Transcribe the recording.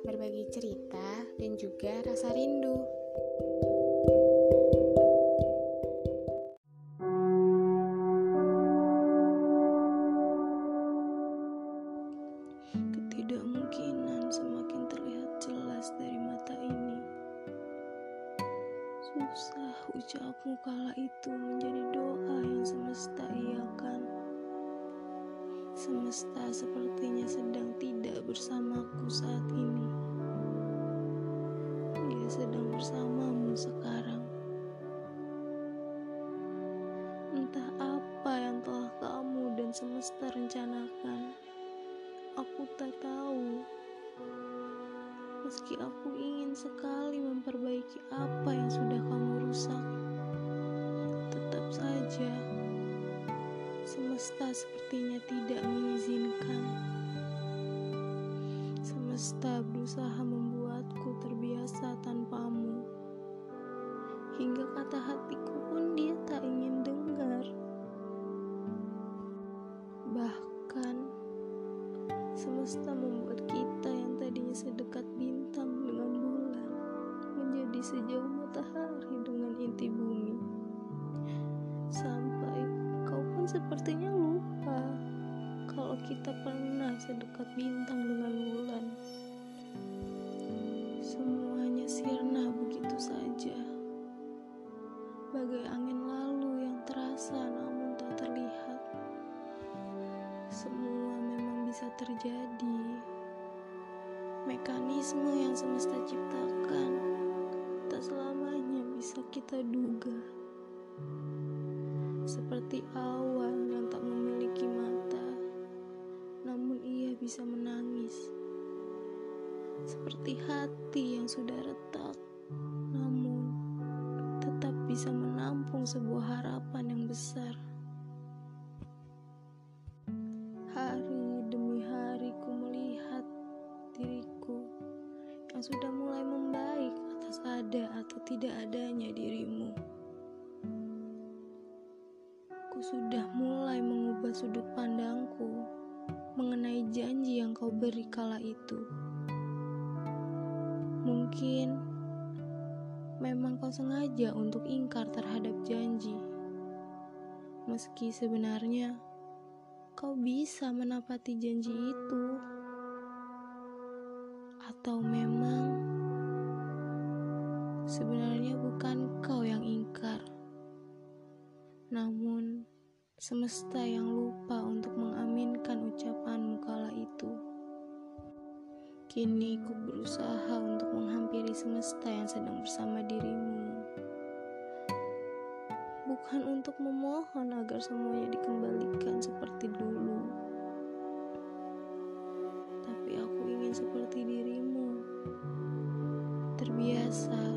berbagi cerita dan juga rasa rindu. Ketidakmungkinan semakin terlihat jelas dari mata ini. Susah ucapmu kala itu menjadi doa yang semesta iakan. Semesta sepertinya sedang tidak bersamaku saat ini. Dia sedang bersamamu sekarang. Entah apa yang telah kamu dan semesta rencanakan. Aku tak tahu. Meski aku ingin sekali memperbaiki apa yang sudah kamu rusak, tetap saja semesta sepertinya tidak mengizinkan. Semesta berusaha membuatku terbiasa tanpamu, hingga kata hatiku pun dia tak ingin dengar. Bahkan semesta membuat kita yang tadinya sedekat bintang dengan bulan menjadi sejauh matahari dengan inti bumi. Pun sepertinya lupa kalau kita pernah sedekat bintang dengan bulan. Semuanya sirna begitu saja. Bagai angin lalu yang terasa namun tak terlihat. Semua memang bisa terjadi. Mekanisme yang semesta ciptakan tak selamanya bisa kita duga. Seperti hati yang sudah retak, namun tetap bisa menampung sebuah harapan yang besar. Hari demi hari ku melihat diriku yang sudah mulai membaik atas ada atau tidak adanya dirimu. Ku sudah mulai mengubah sudut pandangku mengenai janji yang kau beri kala itu. Mungkin memang kau sengaja untuk ingkar terhadap janji. Meski sebenarnya kau bisa menapati janji itu. Atau memang sebenarnya bukan kau yang ingkar. Namun semesta yang lupa untuk mengaminkan ucapanmu kala itu. Kini ku berusaha dari semesta yang sedang bersama dirimu. Bukan untuk memohon agar semuanya dikembalikan seperti dulu, tapi aku ingin seperti dirimu, terbiasa